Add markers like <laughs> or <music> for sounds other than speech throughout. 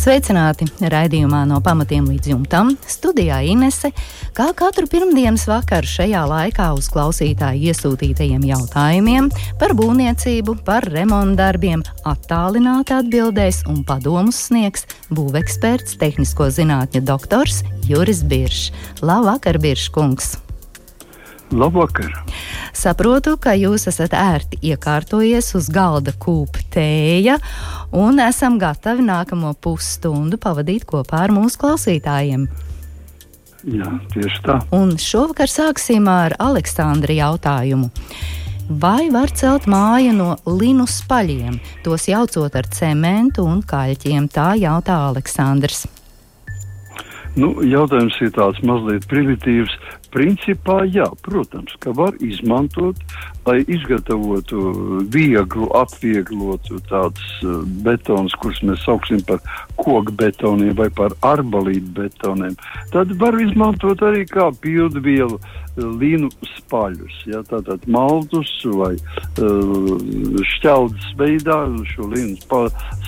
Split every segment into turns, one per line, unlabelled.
Sveicināti raidījumā no pamatiem līdz jumtam. Studijā Inese, kā katru pirmdienas vakaru šajā laikā uz klausītāju iesūtītajiem jautājumiem par būvniecību, par remontdarbiem, attālināti atbildēs un padomus sniegs būveksperts, tehnisko zinātņu doktors Juris Biršs. Labvakar, Biršs kungs!
Labvakar!
Saprotu, ka jūs esat ērti iekārtojies uz galda kūpa tēja un esam gatavi nākamo pusstundu pavadīt kopā ar mūsu klausītājiem.
Jā, tieši tā.
Un šovakar sāksim ar Aleksandra jautājumu. Vai var celt māju no linu spaļiem, tos jaucot ar cementu un kaļķiem? Tā jautā Aleksandrs.
Nu, jautājums ir tāds mazliet primitīvs. Principā, jā, protams, ka var izmantot, lai izgatavotu vieglu, atvieglotu tādus uh, betonus, kurus mēs sauksim par koku betoniem vai par arbalītu betoniem. Tad var izmantot arī kā pildvielu līnu spaļus. Ja, tātad maltus vai uh, šķeldes veidā šo līnu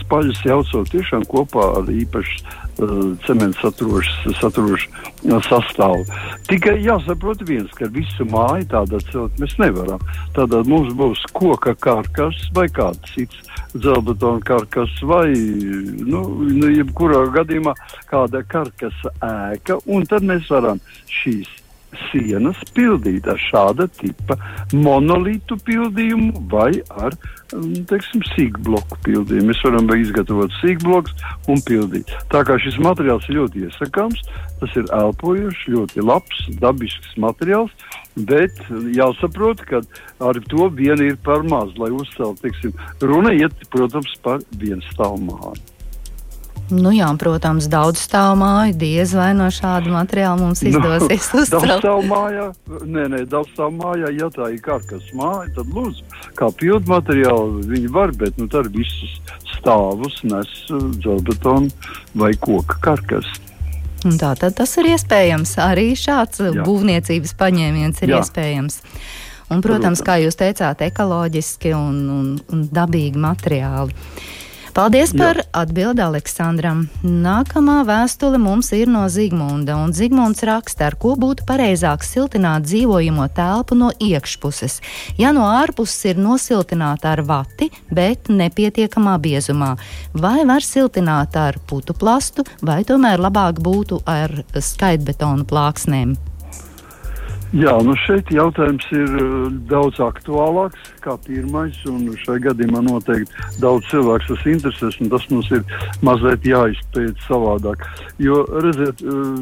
spaļus jaucot tiešām kopā ar īpašu uh, cementu saturošu sastāvu. Tikai jāsaprot viens, ka visu māju tādā celt mēs nevaram. Tādā mums būs koka karkas vai kāds cits dzelbetona karkas vai, nu, nu, jebkurā gadījumā kāda karkas ēka, un tad mēs varam šīs sienas pildīt ar šāda tipa monolītu pildījumu vai ar mm, teiksim, sīkbloku pildījumu. Mēs varam izgatavot sīkblokus un pildīt. Tā kā šis materiāls ir ļoti iesakāms, tas ir elpojošs, ļoti labs, dabisks materiāls, bet jāsaprot, ka ar to vien ir par maz, lai uzceltu. Runa iet, protams, par vienu stāvu māju.
Nu jā, protams, daudz stāvu māju, diez vai no šāda materiāla mums nu, izdosies
nu, uzcelt. Daudz stāvu mājā, nē, nē, daudz stāvu mājā, ja tā ir kārkas māja, tad lūdzu, kā pildu materiālu viņi var, bet nu tad visus stāvus nes uh, dzelbetonu vai koka karkas.
Un tā tad tas ir iespējams. Arī šāds uh, Jā. būvniecības paņēmiens ir Jā. iespējams. Un, protams, protams, kā jūs teicāt, ekoloģiski un, un, un dabīgi materiāli. Paldies par Jā. atbildi Aleksandram. Nākamā vēstule mums ir no Zigmunda, un Zigmunds raksta, ar ko būtu pareizāk siltināt dzīvojamo telpu no iekšpuses. Ja no ārpuses ir nosiltināta ar vati, bet nepietiekamā biezumā, vai var siltināt ar putu plastu, vai tomēr labāk būtu ar skaitbetonu plāksnēm?
Jā, nu šeit jautājums ir uh, daudz aktuālāks kā pirmais, šai gadījumā noteikti daudz cilvēku tas interesēs, un tas mums ir mazliet jāizpēta savādāk. Jo, redziet, uh,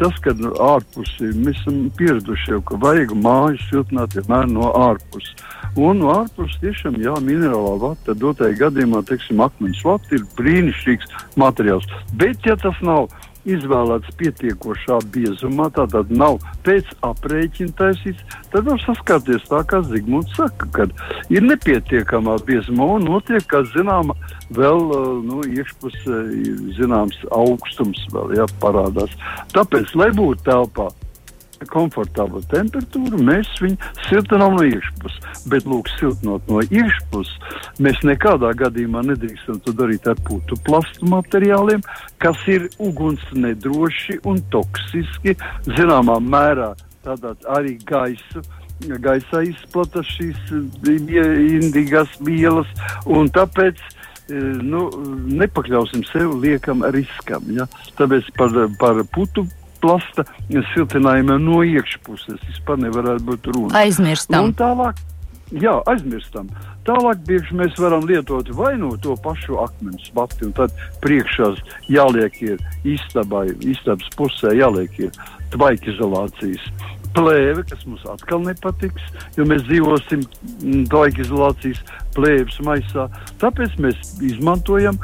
tas, kad ārpusi mēs esam pieraduši jau, ka vajag māju siltināt vienmēr no ārpuses. Un no ārpuses tiešām, jā, minerālā vata, dotajā gadījumā, teiksim, akmens vata ir brīnišķīgs materiāls. Bet, ja tas nav izvēlēts pietiekošā biezumā, tātad nav pēc aprēķina taisīts, tad var saskarties tā, kā Zigmunds saka, kad ir nepietiekamā biezumā un notiek, kā zināma, vēl nu, iekšpusē zināms augstums vēl, ja, parādās. Tāpēc, lai būtu telpā komfortabla temperatūra, mēs viņu siltinām no iekšpuses. Bet, lūk, siltinot no iekšpuses, mēs nekādā gadījumā nedrīkstam to darīt ar putu plastu materiāliem, kas ir uguns nedroši un toksiski, zināmā mērā arī gaisu. Gaisā izplatās šīs indīgās vielas, tāpēc nu, nepakļausim sevi liekam riskam. Ja? Tāpēc par, par putu plasta siltinājumiem no iekšpuses vispār nevarētu būt runa.
Aizmirstam.
Un tālāk, jā, aizmirstam. Tālāk bieži mēs varam lietot vai nu to pašu akmens vati, un tad priekšā jāliek ir istabai, istabas pusē jāliek ir tvaikizolācijas plēve, kas mums atkal nepatiks, jo mēs dzīvosim tvaikizolācijas plēves maisā. Tāpēc mēs izmantojam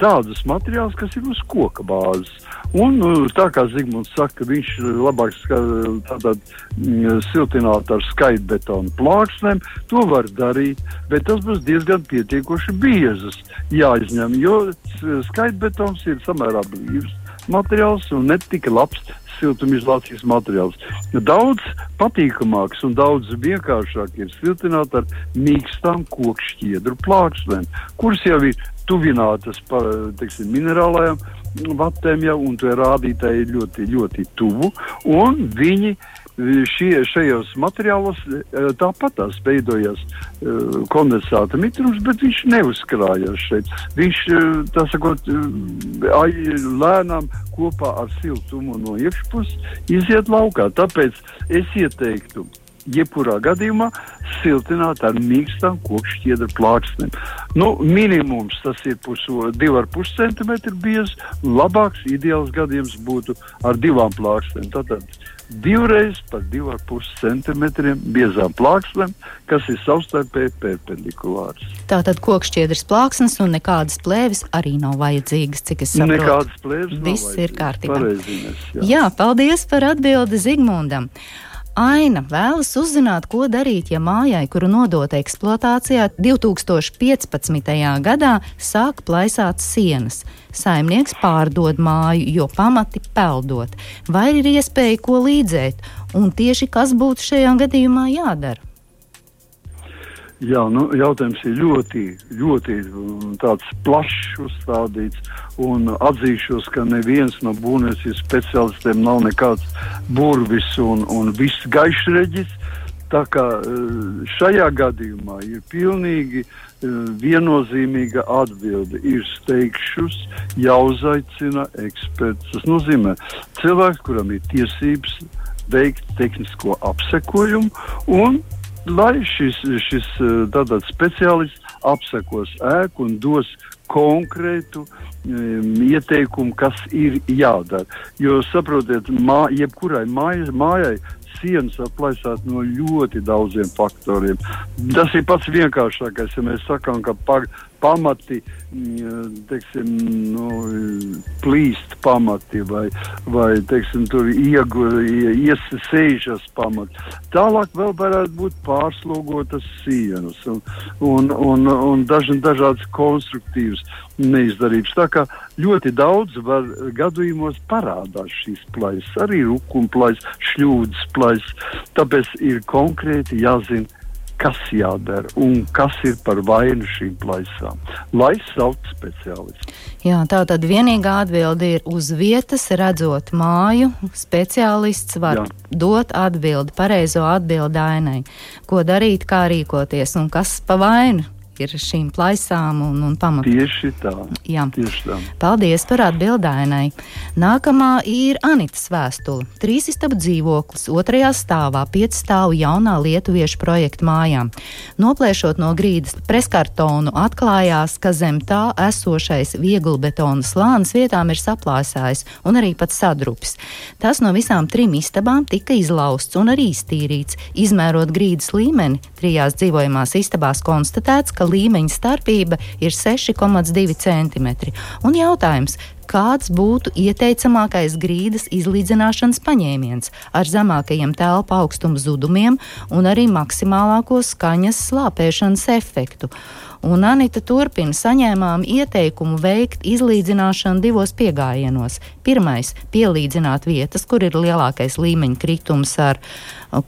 tādus materiālus, kas ir uz koka bāzes. Un nu, tā kā Zigmunds saka, viņš labāk tātad mm, siltināt ar skaitbetonu plāksnēm, to var darīt, bet tas būs diezgan pietiekoši biezas jāizņem, jo skaitbetons ir samērā blīvs materiāls un ne tik labs siltumizolācijas materiāls. Daudz patīkamāks un daudz vienkāršāk ir siltināt ar mīkstām kokšķiedru plāksnēm, kuras jau ir tuvinātas pa, teiksim, minerālajām vatēm, jau, un tie rādītāji ir ļoti, ļoti tuvu. Viņi šie, šajos materiālos e, tāpat tās veidojās e, kondensāta mitrums, bet viņš neuzkrājās šeit. Viņš, e, tā sakot, lēnām kopā ar siltumu no iekšpuses iziet laukā. Tāpēc es ieteiktu jebkurā gadījumā siltināt ar mīkstām kokšķiedra plāksnēm. Nu, minimums tas ir 2,5 cm biezs, labāks ideāls gadījums būtu ar divām plāksnēm. Tātad divreiz par 2,5 cm biezām plāksnēm, kas ir savstarpēji perpendikulāras.
Tātad kokšķiedras plāksnes un nekādas plēves arī nav vajadzīgas, cik es saprotu.
Nekādas plēves.
Viss ir kārtībā.
Jā.
jā, paldies par atbildi Zigmundam. Aina vēlas uzzināt, ko darīt, ja mājai, kuru nodota eksploatācijā 2015. gadā, sāk plaisāt sienas. Saimnieks pārdod māju, jo pamati peldot. Vai ir iespēja ko līdzēt, un tieši kas būtu šajā gadījumā jādara?
Jā, nu, jautājums ir ļoti, ļoti mm, plašs uzstādīts. Atzīšos, ka neviens no būvniecības specialistiem nav nekāds burvis un, un viss gaišreģis. Tā kā eh, šajā gadījumā ir pilnīgi eh, viennozīmīga atbilde. Ir steigšus, jāuzaicina eksperts. Tas nozīmē cilvēks, kuram ir tiesības veikt tehnisko apsekojumu un lai šis, šis eh, tātad speciālists apsekos ēku un dos konkrētu um, ieteikumu, kas ir jādara. Jo, saprotiet, mā, jebkurai māj, mājai sienas aplaisāt no ļoti daudziem faktoriem. Tas ir pats vienkāršākais, ja mēs sakām, ka pag, pamati, mm, teiksim, nu, plīst pamati vai, vai teiksim, tur iegu, iesēžas pamati. Tālāk vēl varētu būt pārslogotas sienas un, un, un, un daži, dažādas konstruktīvas neizdarības. Tā kā ļoti daudz var gadījumos parādās šīs plaisas, arī rukuma plaisas, šļūdas plaisas. Tāpēc ir konkrēti jāzina kas jādara un kas ir par vainu šīm plaisām, lai sauc speciālistu.
Jā, tā tad vienīgā atbilde ir uz vietas, redzot māju, speciālists var Jā. dot atbildi, pareizo atbildi ainai, ko darīt, kā rīkoties un kas pa vainu ir šīm plaisām un, un pamatiem.
Tieši tā.
Jā.
Tieši tā.
Paldies par atbildēnai. Nākamā ir Anitas vēstule. Trīs istabu dzīvoklis, otrajā stāvā pieci stāvu jaunā lietuviešu projekta mājām. Noplēšot no grīdas preskartonu, atklājās, ka zem tā esošais vieglbetona slānis vietām ir saplāsājis un arī pat sadrupis. Tas no visām trim istabām tika izlausts un arī iztīrīts. Izmērot grīdas līmeni, trijās dzīvojamās istabās konstatēts, ka ka līmeņa starpība ir 6,2 cm. Un jautājums, kāds būtu ieteicamākais grīdas izlīdzināšanas paņēmiens ar zemākajiem telpu augstuma zudumiem un arī maksimālāko skaņas slāpēšanas efektu. Un Anita turpina saņēmām ieteikumu veikt izlīdzināšanu divos piegājienos. Pirmais - pielīdzināt vietas, kur ir lielākais līmeņa kritums ar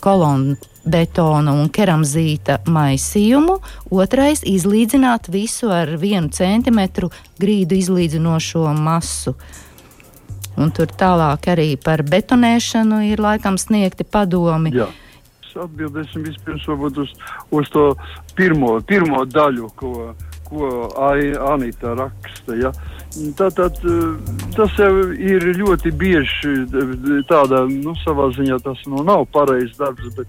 kolonu betona un keramzīta maisījumu, otrais - izlīdzināt visu ar vienu centimetru grīdu izlīdzinošo masu. Un tur tālāk arī par betonēšanu ir laikam sniegti padomi.
Jā. Atbildēsim vispirms uz, uz to pirmo, pirmo daļu, ko, ko Anita raksta. Ja? Tātad tas jau ir ļoti bieži tādā, nu, savā ziņā tas nu nav pareizs darbs, bet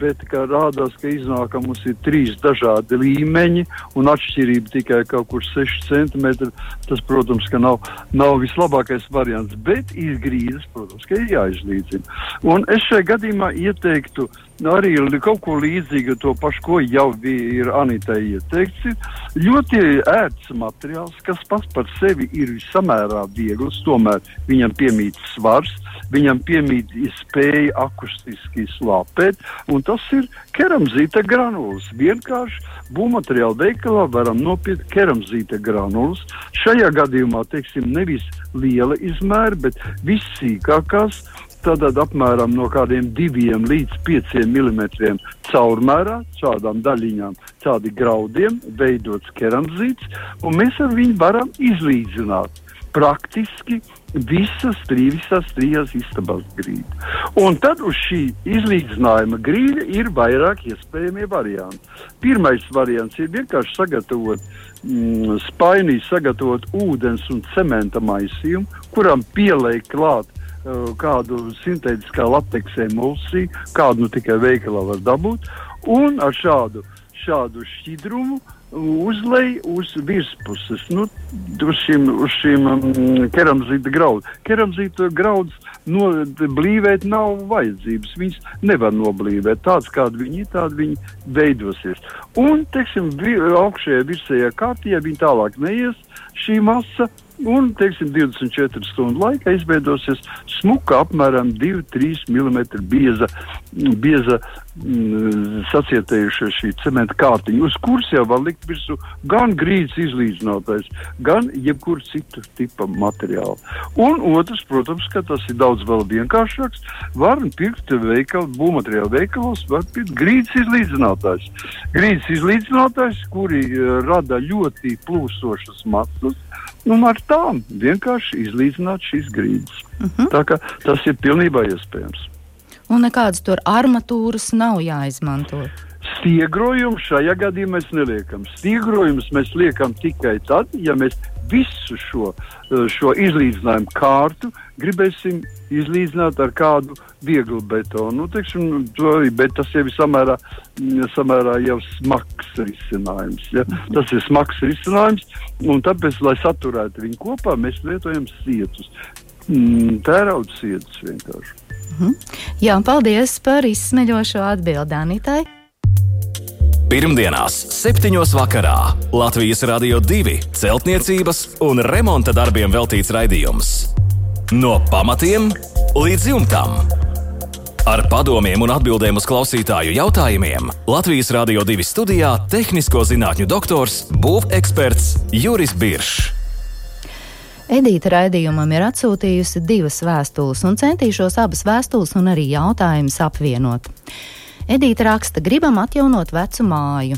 bet rādās, ka iznāk, ka mums ir trīs dažādi līmeņi un atšķirība tikai kaut kur 6 centimetri. Tas, protams, ka nav, nav vislabākais variants, bet ir grīdas, protams, ka ir jāizlīdzina. Un es šajā gadījumā ieteiktu arī kaut ko līdzīgu, to pašu, ko jau bija Anitai ieteikts, ļoti ērts materiāls, kas pats par sevi ir samērā viegls, tomēr viņam piemīt svars, viņam piemīt spēja akustiski slāpēt, un tas ir keramzīta granulas. Vienkārši būvmateriāla veikalā varam nopirkt keramzīta granulas. Šajā gadījumā, teiksim, nevis liela izmēra, bet vissīkākās Tātad apmēram no kādiem diviem līdz pieciem milimetriem caurmērā, šādām daļiņām, tādi graudiem, veidots keramzīts, un mēs ar viņu varam izlīdzināt praktiski visas trīs, trīs istabas grīdas. Un tad uz šī izlīdzinājuma grīda ir vairāk iespējamie varianti. Pirmais variants ir vienkārši sagatavot mm, spainī, sagatavot ūdens un cementa maisījumu, kuram pieliek klāt kādu sintētiskā lateksa emulsiju, kādu nu tikai veikalā var dabūt, un ar šādu, šādu šķidrumu uh, uzlej uz virspuses, nu, uz šīm, uz šīm um, keramzīta graudiem. Keramzīta graudus no, blīvēt nav vajadzības. Viņas nevar noblīvēt. Tāds, kādi viņi ir, tādi viņi veidosies. Un, teiksim, vi, augšējā virsējā kārtībā viņi tālāk neies šī masa un teiksim, 24 stundu laikā izveidosies smuka, apmēram 2-3 mm bieza, bieza mm, sacietējuša šī cementa kārtiņa, uz kuras jau var likt virsū gan grīdas izlīdzinātais, gan jebkur citu tipa materiālu. Un otrs, protams, ka tas ir daudz vēl vienkāršāks, var pirkt veikalu, būvmateriālu veikalos, var pirkt grīdas izlīdzinātājs. Grīdas izlīdzinātājs, kuri uh, rada ļoti plūstošas masas, un ar tām vienkārši izlīdzināt šīs grīdas. Uh mhm. -huh. Tā kā tas ir pilnībā iespējams.
Un nekādas tur armatūras nav jāizmanto.
Stiegrojumu šajā gadījumā mēs neliekam. Stiegrojumus mēs liekam tikai tad, ja mēs visu šo, šo izlīdzinājumu kārtu gribēsim izlīdzināt ar kādu vieglu betonu. Nu, teiksim, bet tas jau ir samērā, samērā jau smags risinājums. Ja? Tas ir smags risinājums, un tāpēc, lai saturētu viņu kopā, mēs lietojam sietus. Mm, tērauda sietus vienkārši.
Mhm. Jā, paldies par izsmeļošo atbildi Anitai.
Pirmdienās, 7. vakarā Latvijas Rādio 2 celtniecības un remonta darbiem veltīts raidījums. No pamatiem līdz jumtam. Ar padomiem un atbildēm uz klausītāju jautājumiem Latvijas Rādio 2 studijā - tehnisko zinātņu doktors, būveksperts Juris Biršs.
Edīta raidījumam ir atsūtījusi divas vēstules, un centīšos abas vēstules un arī jautājumus apvienot. Edīte raksta, gribam atjaunot vecu māju.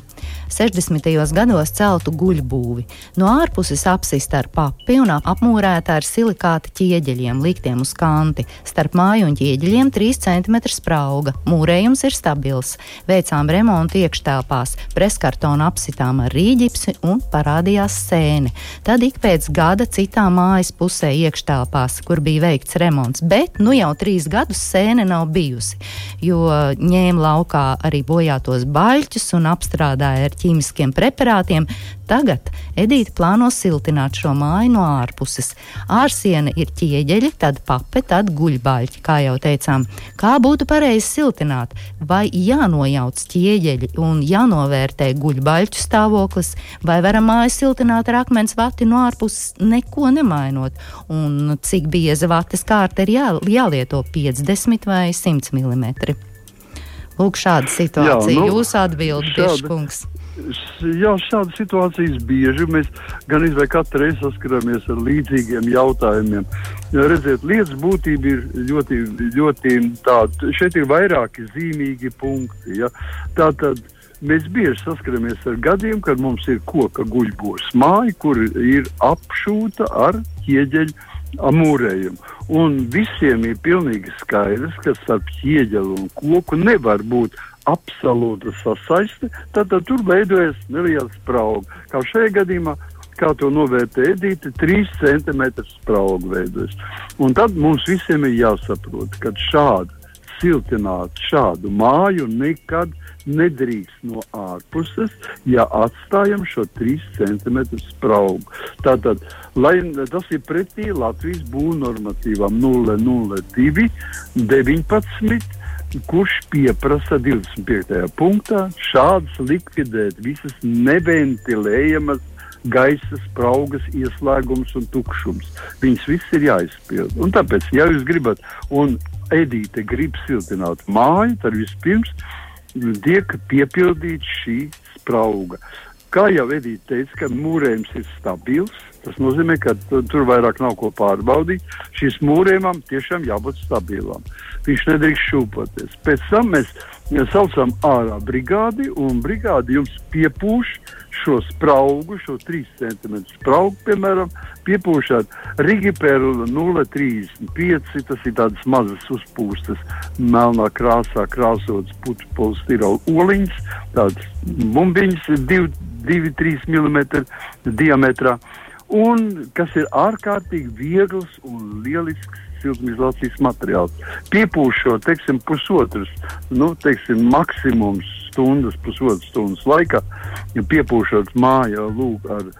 60. gados celtu guļbūvi. No ārpuses apsista ar papi un apmūrēta ar silikāta ķieģeļiem, liktiem uz kanti. Starp māju un ķieģeļiem 3 cm sprauga. Mūrējums ir stabils. Veicām remontu iekštelpās, preskartonu apsitām ar rīģipsi un parādījās sēne. Tad ik pēc gada citā mājas pusē iekštelpās, kur bija veikts remonts, bet nu jau trīs gadus sēne nav bijusi, jo ņēma laukā arī bojātos baļķus un apstrādāja ar ķīmiskiem preparātiem, tagad Edīte plāno siltināt šo māju no ārpuses. Ārsiena ir ķieģeļi, tad pape, tad guļbaļķi, kā jau teicām. Kā būtu pareizi siltināt? Vai jānojauc ķieģeļi un jānovērtē guļbaļķu stāvoklis, vai varam māju siltināt ar akmens vati no ārpuses, neko nemainot? Un cik bieza vates kārta ir jā, jālieto 50 vai 100 mm? Lūk, šāda situācija. Jā, nu, Jūs atbildat, Biržkungs.
Jā, šādas situācijas bieži mēs gan izvēl katru reizi saskaramies ar līdzīgiem jautājumiem. Ja redziet, lietas būtība ir ļoti, ļoti tāda, šeit ir vairāki zīmīgi punkti. Ja? Tātad mēs bieži saskaramies ar gadiem, kad mums ir koka guļbos māja, kur ir apšūta ar ķieģeļu amūrējumu. Un visiem ir pilnīgi skaidrs, ka starp ķieģeli un koku nevar būt absolūta sasaiste. Tad, tad tur veidojas neliela sprauga. Kā šajā gadījumā, kā to novērtē Edīte, 3 cm sprauga veidojas. Un tad mums visiem ir jāsaprot, ka šādi siltināt šādu māju nekad nedrīkst no ārpuses, ja atstājam šo 3 cm spraugu. Tātad, lai tas ir pretī Latvijas būvnormatīvām 002, 19 kurš pieprasa 25. punktā šādas likvidēt visas neventilējamas gaisa spraugas, ieslēgums un tukšums. Viņas viss ir jāizpild. Un tāpēc, ja jūs gribat, un Edīte grib siltināt māju, tad vispirms tiek piepildīta šī sprauga. Kā jau Edīte teica, ka mūrējums ir stabils, Tas nozīmē, ka tur vairāk nav ko pārbaudīt. Šis mūrējumam tiešām jābūt stabilam. Viņš nedrīkst šūpoties. Pēc tam mēs saucam ārā brigādi, un brigādi jums piepūš šo spraugu, šo 3 cm spraugu, piemēram, piepūšot Rigiperu 0,35. Tas ir tādas mazas uzpūstas, melnā krāsā krāsotas putu polistirola oliņas, tādas bumbiņas 2-3 mm diametrā un kas ir ārkārtīgi viegls un lielisks siltumizolācijas materiāls. Piepūšot, teiksim, pusotras, nu, teiksim, maksimums stundas, pusotras stundas laikā, ja piepūšot mājā, lūk, ar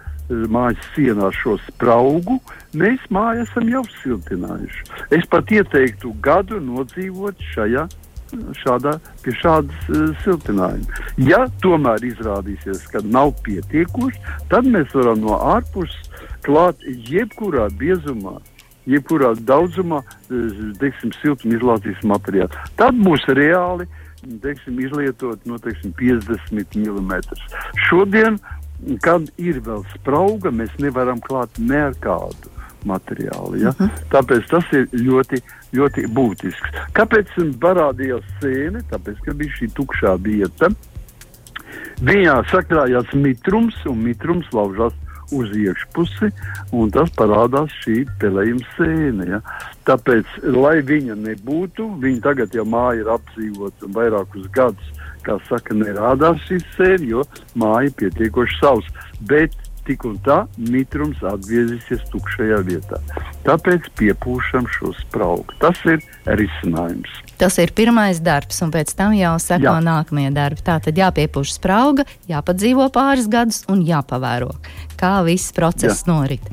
mājas sienā šo spraugu, mēs māju esam jau siltinājuši. Es pat ieteiktu gadu nodzīvot šajā šādā, pie šādas uh, siltinājuma. Ja tomēr izrādīsies, ka nav pietiekoši, tad mēs varam no ārpuses klāt jebkurā biezumā. Jebkurā daudzumā, eh, teiksim, siltumizolācijas materiālu. Tad būs reāli teiksim, izlietot no teiksim, 50 mm. Šodien, kad ir vēl sprauga, mēs nevaram klāt ne ar kādu materiālu. Ja? Uh mhm. -huh. Tāpēc tas ir ļoti, ļoti būtisks. Kāpēc parādījās sēne? Tāpēc, ka bija šī tukšā vieta. Viņā sakrājās mitrums, un mitrums laužās uz iekšpusi, un tas parādās šī pelējuma sēne. Ja? Tāpēc, lai viņa nebūtu, viņa tagad jau māja ir apdzīvota vairākus gadus, kā saka, nerādās šī sēne, jo māja ir pietiekoši savs. Bet tik un tā mitrums atgriezīsies tukšajā vietā. Tāpēc piepūšam šo spraugu. Tas ir risinājums.
Tas ir pirmais darbs, un pēc tam jau seko Jā. nākamie darbi. Tā tad jāpiepūš sprauga, jāpadzīvo pāris gadus un jāpavēro, kā viss process Jā. norit.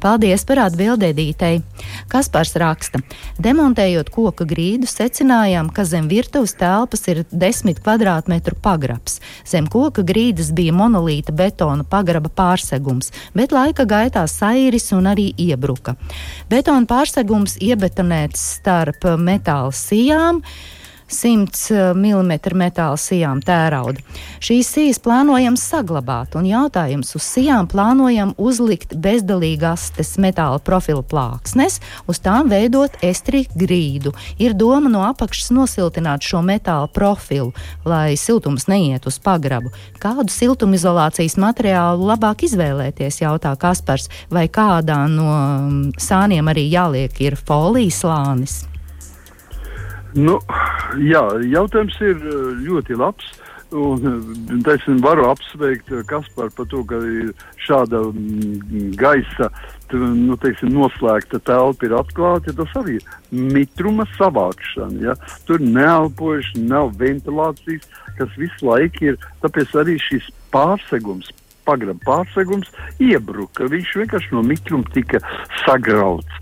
Paldies par atbildēdītei. Kaspars raksta, demontējot koka grīdu, secinājām, ka zem virtuves telpas ir 10 kvadrātmetru pagrabs. Zem koka grīdas bija monolīta betona pagraba pārsegums, bet laika gaitā sairis un arī iebruka. Betona pārsegums iebetonēts starp metāla sijām. 100 mm metāla sijām tērauda. Šīs sijas plānojam saglabāt, un jautājums uz sijām plānojam uzlikt bezdalīgās metāla profila plāksnes, uz tām veidot estri grīdu. Ir doma no apakšas nosiltināt šo metāla profilu, lai siltums neiet uz pagrabu. Kādu siltumizolācijas materiālu labāk izvēlēties, jautā Kaspars, vai kādā no mm, sāniem arī jāliek ir folijas slānis?
Nu, jā, jautājums ir eh, ļoti labs. Un, eh, es varu apsveikt eh, Kasparu par to, ka šāda mm, gaisa nu, teiksim, noslēgta telpa ir atklāta. Tas arī ir mitruma savākšana. Ja? Tur neelpojuši, nav ventilācijas, kas visu laiku ir. Tāpēc arī šis pārsegums, pagraba pārsegums iebruka. Viņš vienkārši no mitruma tika sagrauts.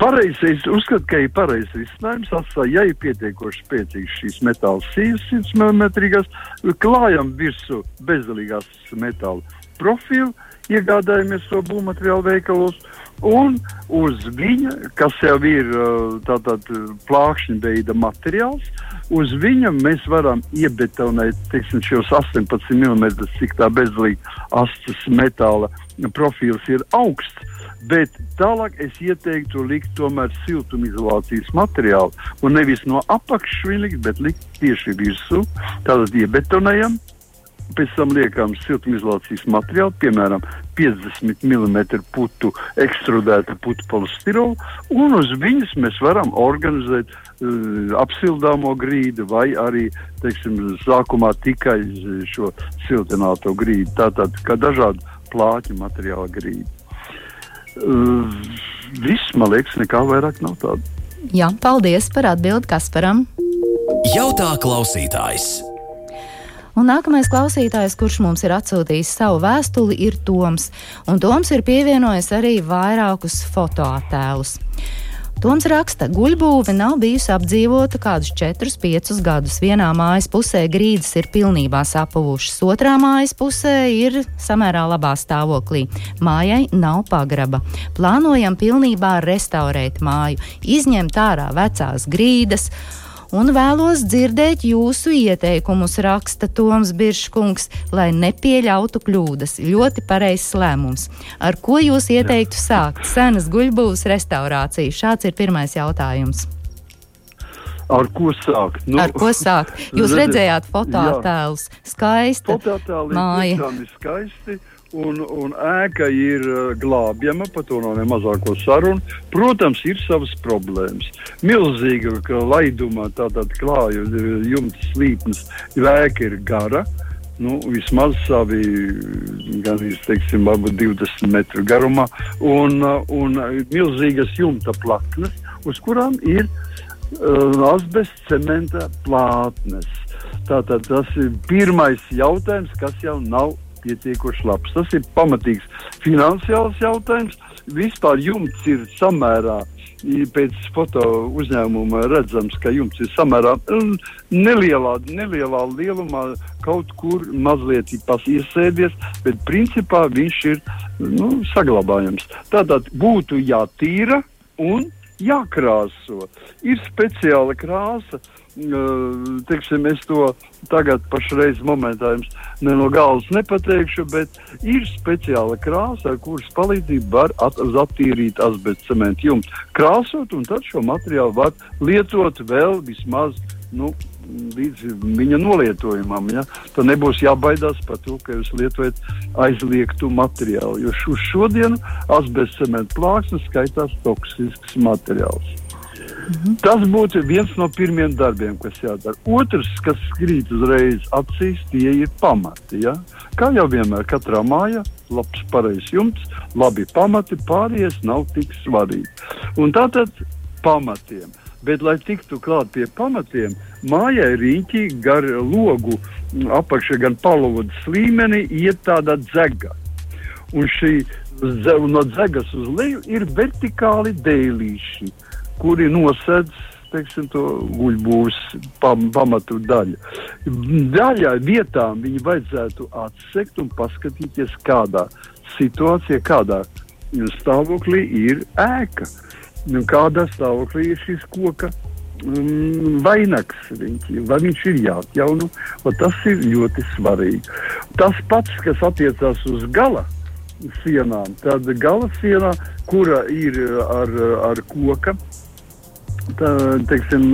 Pareizais, uzskatu, ka ir pareizs risinājums. Atstāj, ja ir pietiekoši spēcīgs šīs metāla sijas, 100 mm, klājam virsū bezdalīgās metāla profilu, iegādājamies to būvmateriālu veikalos, un uz viņa, kas jau ir tātad plākšņa veida materiāls, uz viņa mēs varam iebetonēt teiksim, šos 18 mm, cik tā bezdalīga astes metāla profils ir augsts Bet tālāk es ieteiktu likt tomēr siltumizolācijas materiālu un nevis no apakšas likt, bet likt tieši virsū. Tātad iebetonējam, pēc tam liekam siltumizolācijas materiālu, piemēram, 50 mm putu ekstrudēta putu polistirolu, un uz viņas mēs varam organizēt uh, apsildāmo grīdu vai arī, teiksim, sākumā tikai šo siltināto grīdu. Tātad, kā dažādu plāķu materiāla grīdu. Uh, viss, man liekas, nekā vairāk nav tāda.
Jā, paldies par atbildi Kasparam.
Jautā klausītājs.
Un nākamais klausītājs, kurš mums ir atsūtījis savu vēstuli, ir Toms. Un Toms ir pievienojis arī vairākus fotoattēlus. Toms raksta, guļbūve nav bijusi apdzīvota kādus 4-5 gadus. Vienā mājas pusē grīdas ir pilnībā sapuvušas, otrā mājas pusē ir samērā labā stāvoklī. Mājai nav pagraba. Plānojam pilnībā restaurēt māju, izņemt ārā vecās grīdas un vēlos dzirdēt jūsu ieteikumus, raksta Toms Birškungs, lai nepieļautu kļūdas. Ļoti pareizs lēmums. Ar ko jūs ieteiktu sākt senas guļbūvas restaurāciju? Šāds ir pirmais jautājums.
Ar ko sākt?
Nu, Ar ko sākt? Jūs <laughs> redzējāt fototēlus. Skaisti.
Fototēli māja. ir skaisti un, un ēka ir uh, glābjama, par to nav ne mazāko sarunu. Protams, ir savas problēmas. Milzīga laiduma, tātad klāja jumta slīpnes, ēka ir gara. Nu, vismaz savi, gan teiksim, 20 metru garumā, un, uh, un milzīgas jumta plaknes, uz kurām ir uh, asbests cementa plātnes. Tātad tas ir pirmais jautājums, kas jau nav pietiekoši labs. Tas ir pamatīgs finansiāls jautājums. Vispār jumts ir samērā. Pēc foto uzņēmuma redzams, ka jums ir samērā nelielā, nelielā lielumā, kaut kur mazliet iesēdies, bet principā viņš ir nu, saglabājams. Tātad būtu jātīra un jākrāso. Ir speciāla krāsa, uh, teiksim, es to tagad pašreiz momentā jums ne no galvas nepateikšu, bet ir speciāla krāsa, ar kuras palīdzību var at attīrīt asbestu cementu jumtu. Krāsot, un tad šo materiālu var lietot vēl vismaz nu, līdz viņa nolietojumam. Ja? Tad nebūs jābaidās par to, ka jūs lietojat aizliegtu materiālu. Jo uz šodienu asbestu cementu plāksne skaitās toksisks materiāls. Mhm. Tas būtu viens no pirmiem darbiem, kas jādara. Otrs, kas krīt uzreiz acīs, tie ir pamati. Ja? Kā jau vienmēr, katrā mājā labs, pareizs jumts, labi pamati, pārējais nav tik svarīgi. Un tātad pamatiem. Bet, lai tiktu klāt pie pamatiem, mājai rīķi gar logu apakšā, gan palodas līmenī iet tāda dzega. Un šī no dzegas uz leju ir vertikāli dēlīši kuri nosedz teiksim, to guļbūves pam, pamatu daļu. Daļai vietām viņi vajadzētu atsekt un paskatīties, kādā situācijā, kādā stāvoklī ir ēka. Un kādā stāvoklī ir šis koka um, vainags, viņš, vai viņš ir jāatjauno, tas ir ļoti svarīgi. Tas pats, kas attiecās uz gala sienām, tad gala sienā, kura ir ar, ar koka tā, teiksim,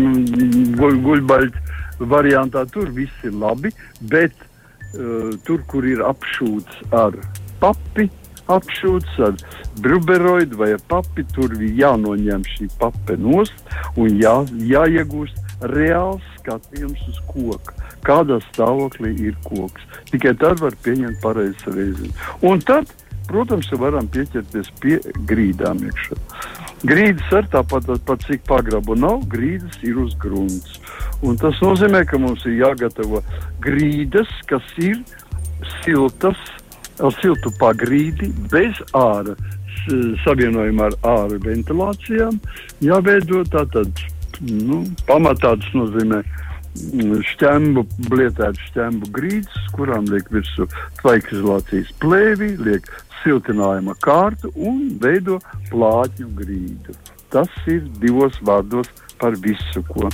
guļ, guļbaļķu variantā tur viss ir labi, bet uh, tur, kur ir apšūts ar papi, apšūts ar bruberoidu vai ar papi, tur ir jānoņem šī pape nost un jā, jāiegūst reāls skatījums uz koku. Kādā stāvoklī ir koks. Tikai tad var pieņemt pareizu reizi. Un tad, protams, varam pieķerties pie grīdām iekšā. Grīdas ar tāpat, pat cik pagrabu nav, grīdas ir uz grunts. Un tas nozīmē, ka mums ir jāgatavo grīdas, kas ir siltas, ar siltu pagrīdi, bez ārā savienojuma ar ārā ventilācijām. Jāveido tātad, nu, pamatā tas nozīmē mm, šķembu, blietētu šķembu grīdas, kurām liek virsū tvaikizolācijas plēvi, liek siltinājuma kārtu un veido plātņu grīdu. Tas ir divos vārdos par visu, ko.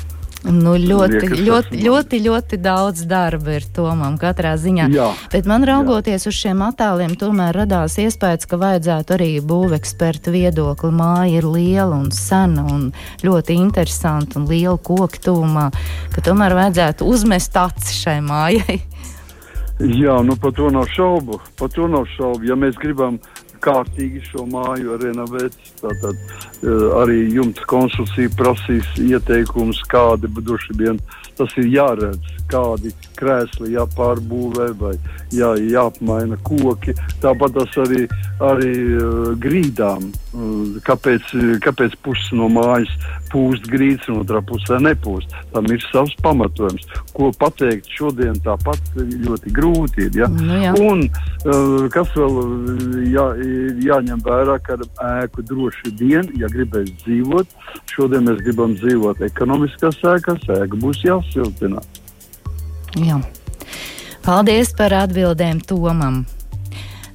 Nu, ļoti, Liekas, ļoti, ļoti, ļoti daudz darba ir tomam katrā ziņā. Jā, Bet man raugoties jā. uz šiem attēliem, tomēr radās iespējas, ka vajadzētu arī būvekspertu viedokli. Māja ir liela un sena un ļoti interesanta un liela koku tūmā, ka tomēr vajadzētu uzmest aci šai mājai. <laughs>
Jā, nu par to nav šaubu. Par to nav šaubu. Ja mēs gribam kārtīgi šo māju renovēt, tad arī jumta konstrukcija prasīs ieteikumus, kādi droši vien tas ir jāredz, kādi krēsli jāpārbūvē vai jā, jāapmaina koki. Tāpat tas arī, arī uh, grīdām. Uh, kāpēc, kāpēc puses no mājas pūst grīdas, un otrā pusē nepūst? Tam ir savs pamatojums. Ko pateikt šodien tāpat ļoti grūti ir. Ja? Nu, jā. un uh, kas vēl jā, jāņem vērā, ka ēku droši vien, ja gribēs dzīvot, šodien mēs gribam dzīvot ekonomiskās ēkās, ēka būs jāsiltina.
Jā. Paldies par atbildēm Tomam!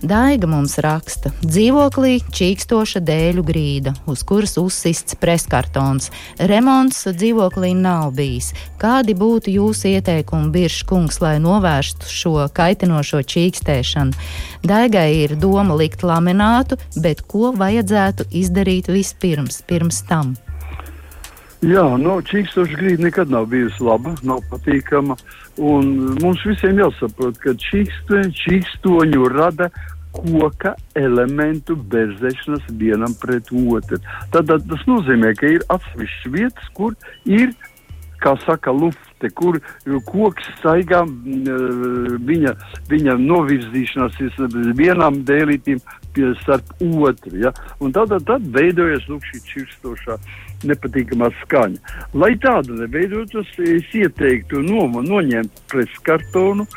Daiga mums raksta, dzīvoklī čīkstoša dēļu grīda, uz kuras uzsists preskartons. Remonts dzīvoklī nav bijis. Kādi būtu jūsu ieteikumi, Biržs kungs, lai novērstu šo kaitinošo čīkstēšanu? Daigai ir doma likt laminātu, bet ko vajadzētu izdarīt vispirms, pirms tam?
Jā, no čīkstoša grīda nekad nav bijusi laba, nav patīkama. Mums visiem jāsaprot, ka čīksto, čīkstoņu rada koka elementu berzēšanas vienam pret otru. Tad, tad tas nozīmē, ka ir atsevišķas vietas, kur ir, kā saka, lufte, kur koks staigā viņa, viņa novirzīšanās vienam dēlītim starp otru. Ja? Un tad, tad, tad veidojas lūk, šī čirstošā nepatīkamā skaņa. Lai tāda neveidotos, es ieteiktu no, noņemt preskartonu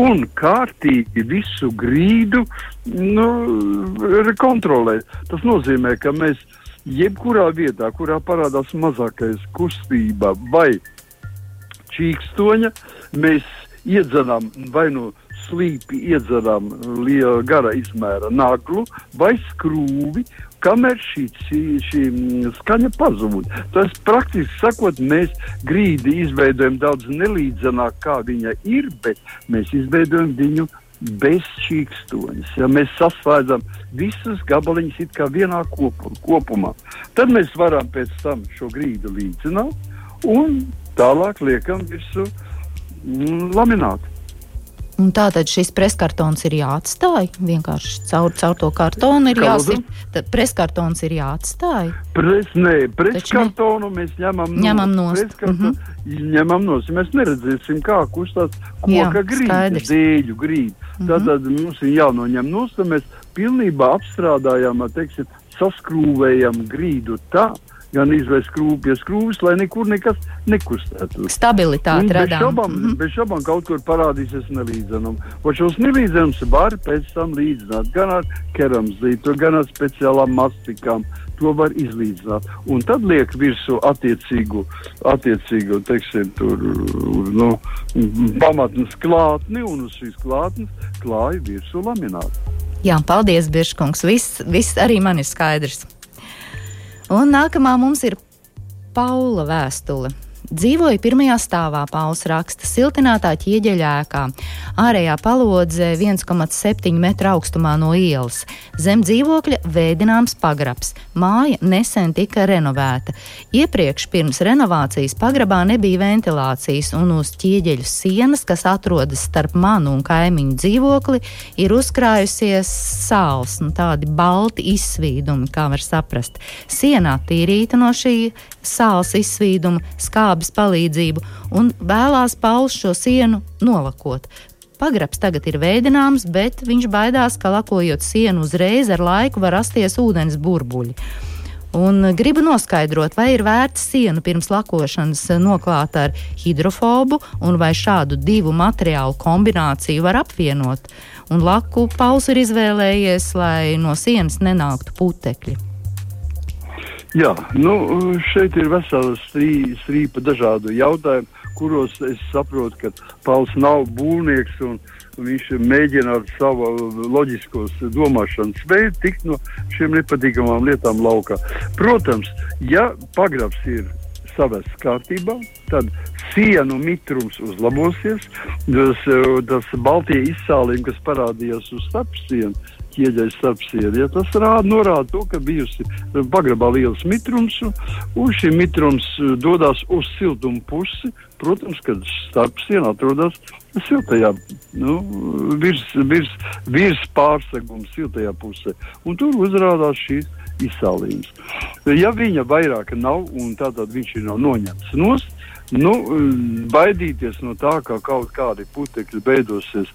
un kārtīgi visu grīdu nu, kontrolēt. Tas nozīmē, ka mēs jebkurā vietā, kurā parādās mazākais kustība vai čīkstoņa, mēs iedzenām vai nu no slīpi iedzeram liela gara izmēra naglu vai skrūvi, kamēr šī, šī, šī skaņa pazūd. Tas praktiski sakot, mēs grīdi izveidojam daudz nelīdzenāk, kā viņa ir, bet mēs izveidojam viņu bez čīkstoņas. Ja mēs saslēdzam visus gabaliņus it kā vienā kopu, kopumā, tad mēs varam pēc tam šo grīdu līdzināt un tālāk liekam visu mm, laminātu.
Un tātad šis preskartons ir jāatstāj. Vienkārši caur, caur to kartonu ir jāsit. Preskartons ir jāatstāj.
Pres, nē, preskartonu mēs ņemam,
ņemam nost. Mm -hmm.
Ņemam nost. Mēs neredzēsim, kā kustās koka grīda, dēļu grīda. Mm -hmm. Tātad mums ir jānoņem nost, un mēs pilnībā apstrādājam, teiksim, saskrūvējam grīdu tā, gan izvērst skrūvi pie skrūves, lai nekur nekas nekustētu.
Stabilitāte radām. Bez šaubām,
mm -hmm. bez šaubām kaut kur parādīsies nelīdzenums. Un šos nelīdzenumus var pēc tam līdzināt gan ar keramzītu, gan ar speciālām mastikām. To var izlīdzināt. Un tad liek virsū attiecīgu, attiecīgu teiksim, tur, nu, pamatnes klātni un uz šīs klātnes klāja virsū laminātu.
Jā, paldies, Biržkungs. Viss, viss arī man ir skaidrs. Un nākamā mums ir Paula vēstule. Dzīvoju pirmajā stāvā, Pauls raksta, siltinātā ķieģeļēkā. Ārējā palodze 1,7 metru augstumā no ielas. Zem dzīvokļa vēdināms pagrabs. Māja nesen tika renovēta. Iepriekš pirms renovācijas pagrabā nebija ventilācijas, un uz ķieģeļu sienas, kas atrodas starp manu un kaimiņu dzīvokli, ir uzkrājusies sāls, nu, tādi balti izsvīdumi, kā var saprast. Sienā tīrīta no šī sāls izsvīduma, skābes palīdzību un vēlās Pauls šo sienu nolakot. Pagrabs tagad ir veidināms, bet viņš baidās, ka lakojot sienu uzreiz ar laiku var rasties ūdens burbuļi. Un gribu noskaidrot, vai ir vērts sienu pirms lakošanas noklāt ar hidrofobu, un vai šādu divu materiālu kombināciju var apvienot. Un laku Pauls ir izvēlējies, lai no sienas nenāktu putekļi.
Jā, nu, šeit ir vesela strī, strīpa dažādu jautājumu, kuros es saprotu, ka Pauls nav būvnieks un viņš mēģina ar savu loģiskos domāšanas veidu tikt no šiem nepatīkamām lietām laukā. Protams, ja pagrabs ir savests kārtībā, tad sienu mitrums uzlabosies. Tas, tas Baltijas izsālījums, kas parādījās uz starpsienas, ķieģeļa starpsiedi. Ja, tas rāda, norāda to, ka bijusi pagrabā liels mitrums, un šī mitrums uh, dodas uz siltumu pusi. Protams, kad starpsiena atrodas siltajā, nu, virs, virs, virs pārseguma siltajā pusē, un tur uzrādās šīs izsālījums. Ja viņa vairāk nav, un tātad viņš ir nav noņemts nost, Nu, baidīties no tā, ka kaut kādi putekļi beidosies,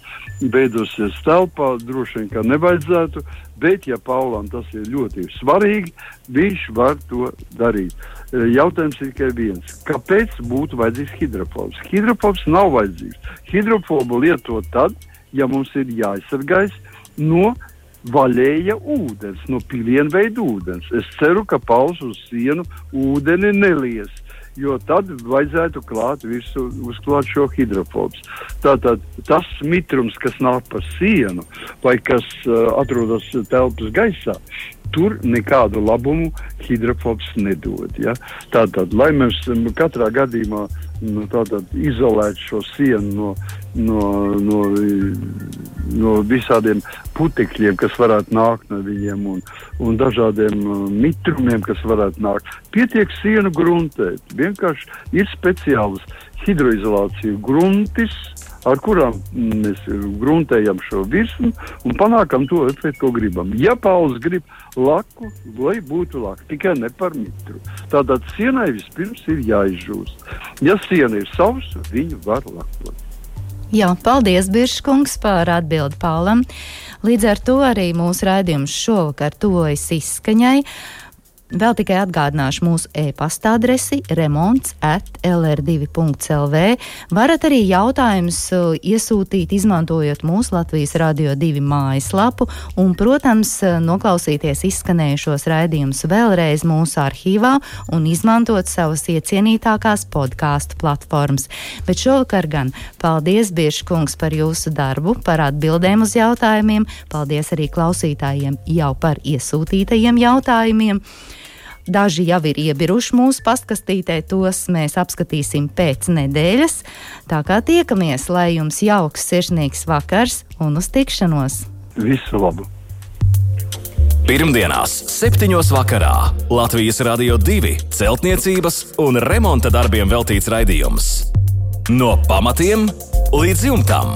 beidosies telpā, droši vien, ka nevajadzētu, bet, ja Paulam tas ir ļoti svarīgi, viņš var to darīt. Jautājums ir tikai viens. Kāpēc būtu vajadzīgs hidrofobs? Hidrofobs nav vajadzīgs. Hidrofobu lieto tad, ja mums ir jāaizsargājas no vaļēja ūdens, no pilienveida ūdens. Es ceru, ka Pauls uz sienu ūdeni nelies jo tad vajadzētu klāt visu, uzklāt šo hidrofobus. Tātad tas mitrums, kas nāk pa sienu vai kas uh, atrodas telpas gaisā, tur nekādu labumu hidrofobs nedod. Ja? Tātad, lai mēs katrā gadījumā nu, izolētu šo sienu no, no, no, no visādiem putekļiem, kas varētu nākt no viņiem, un, un dažādiem uh, mitrumiem, kas varētu nākt. Pietiek sienu gruntēt. Vienkārši ir speciāls hidroizolācija gruntis, ar kurām mēs gruntējam šo virsmu un panākam to efektu, ko gribam. Ja Pauls grib laku, lai būtu laka, tikai ne par mitru. Tātad sienai vispirms ir jāizžūst. Ja siena ir sausa, viņu var lakot.
Jā, paldies, Biržkungs, par atbildi Pālam. Līdz ar to arī mūsu raidījums šovakar tuvojas izskaņai. Vēl tikai atgādināšu mūsu e-pasta adresi remonds at lr2.lv. Varat arī jautājumus uh, iesūtīt, izmantojot mūsu Latvijas Radio 2 mājaslapu un, protams, uh, noklausīties izskanējušos raidījumus vēlreiz mūsu arhīvā un izmantot savas iecienītākās podkāstu platformas. Bet šovakar gan paldies, Bieškungs, par jūsu darbu, par atbildēm uz jautājumiem. Paldies arī klausītājiem jau par iesūtītajiem jautājumiem. Daži jau ir iebiruši mūsu pastkastītē, tos mēs apskatīsim pēc nedēļas. Tā kā tiekamies, lai jums jauks, sirsnīgs vakars un uz tikšanos!
Visu labu!
Pirmdienās, 7. vakarā Latvijas Rādio 2 celtniecības un remonta darbiem veltīts raidījums. No pamatiem līdz jumtam!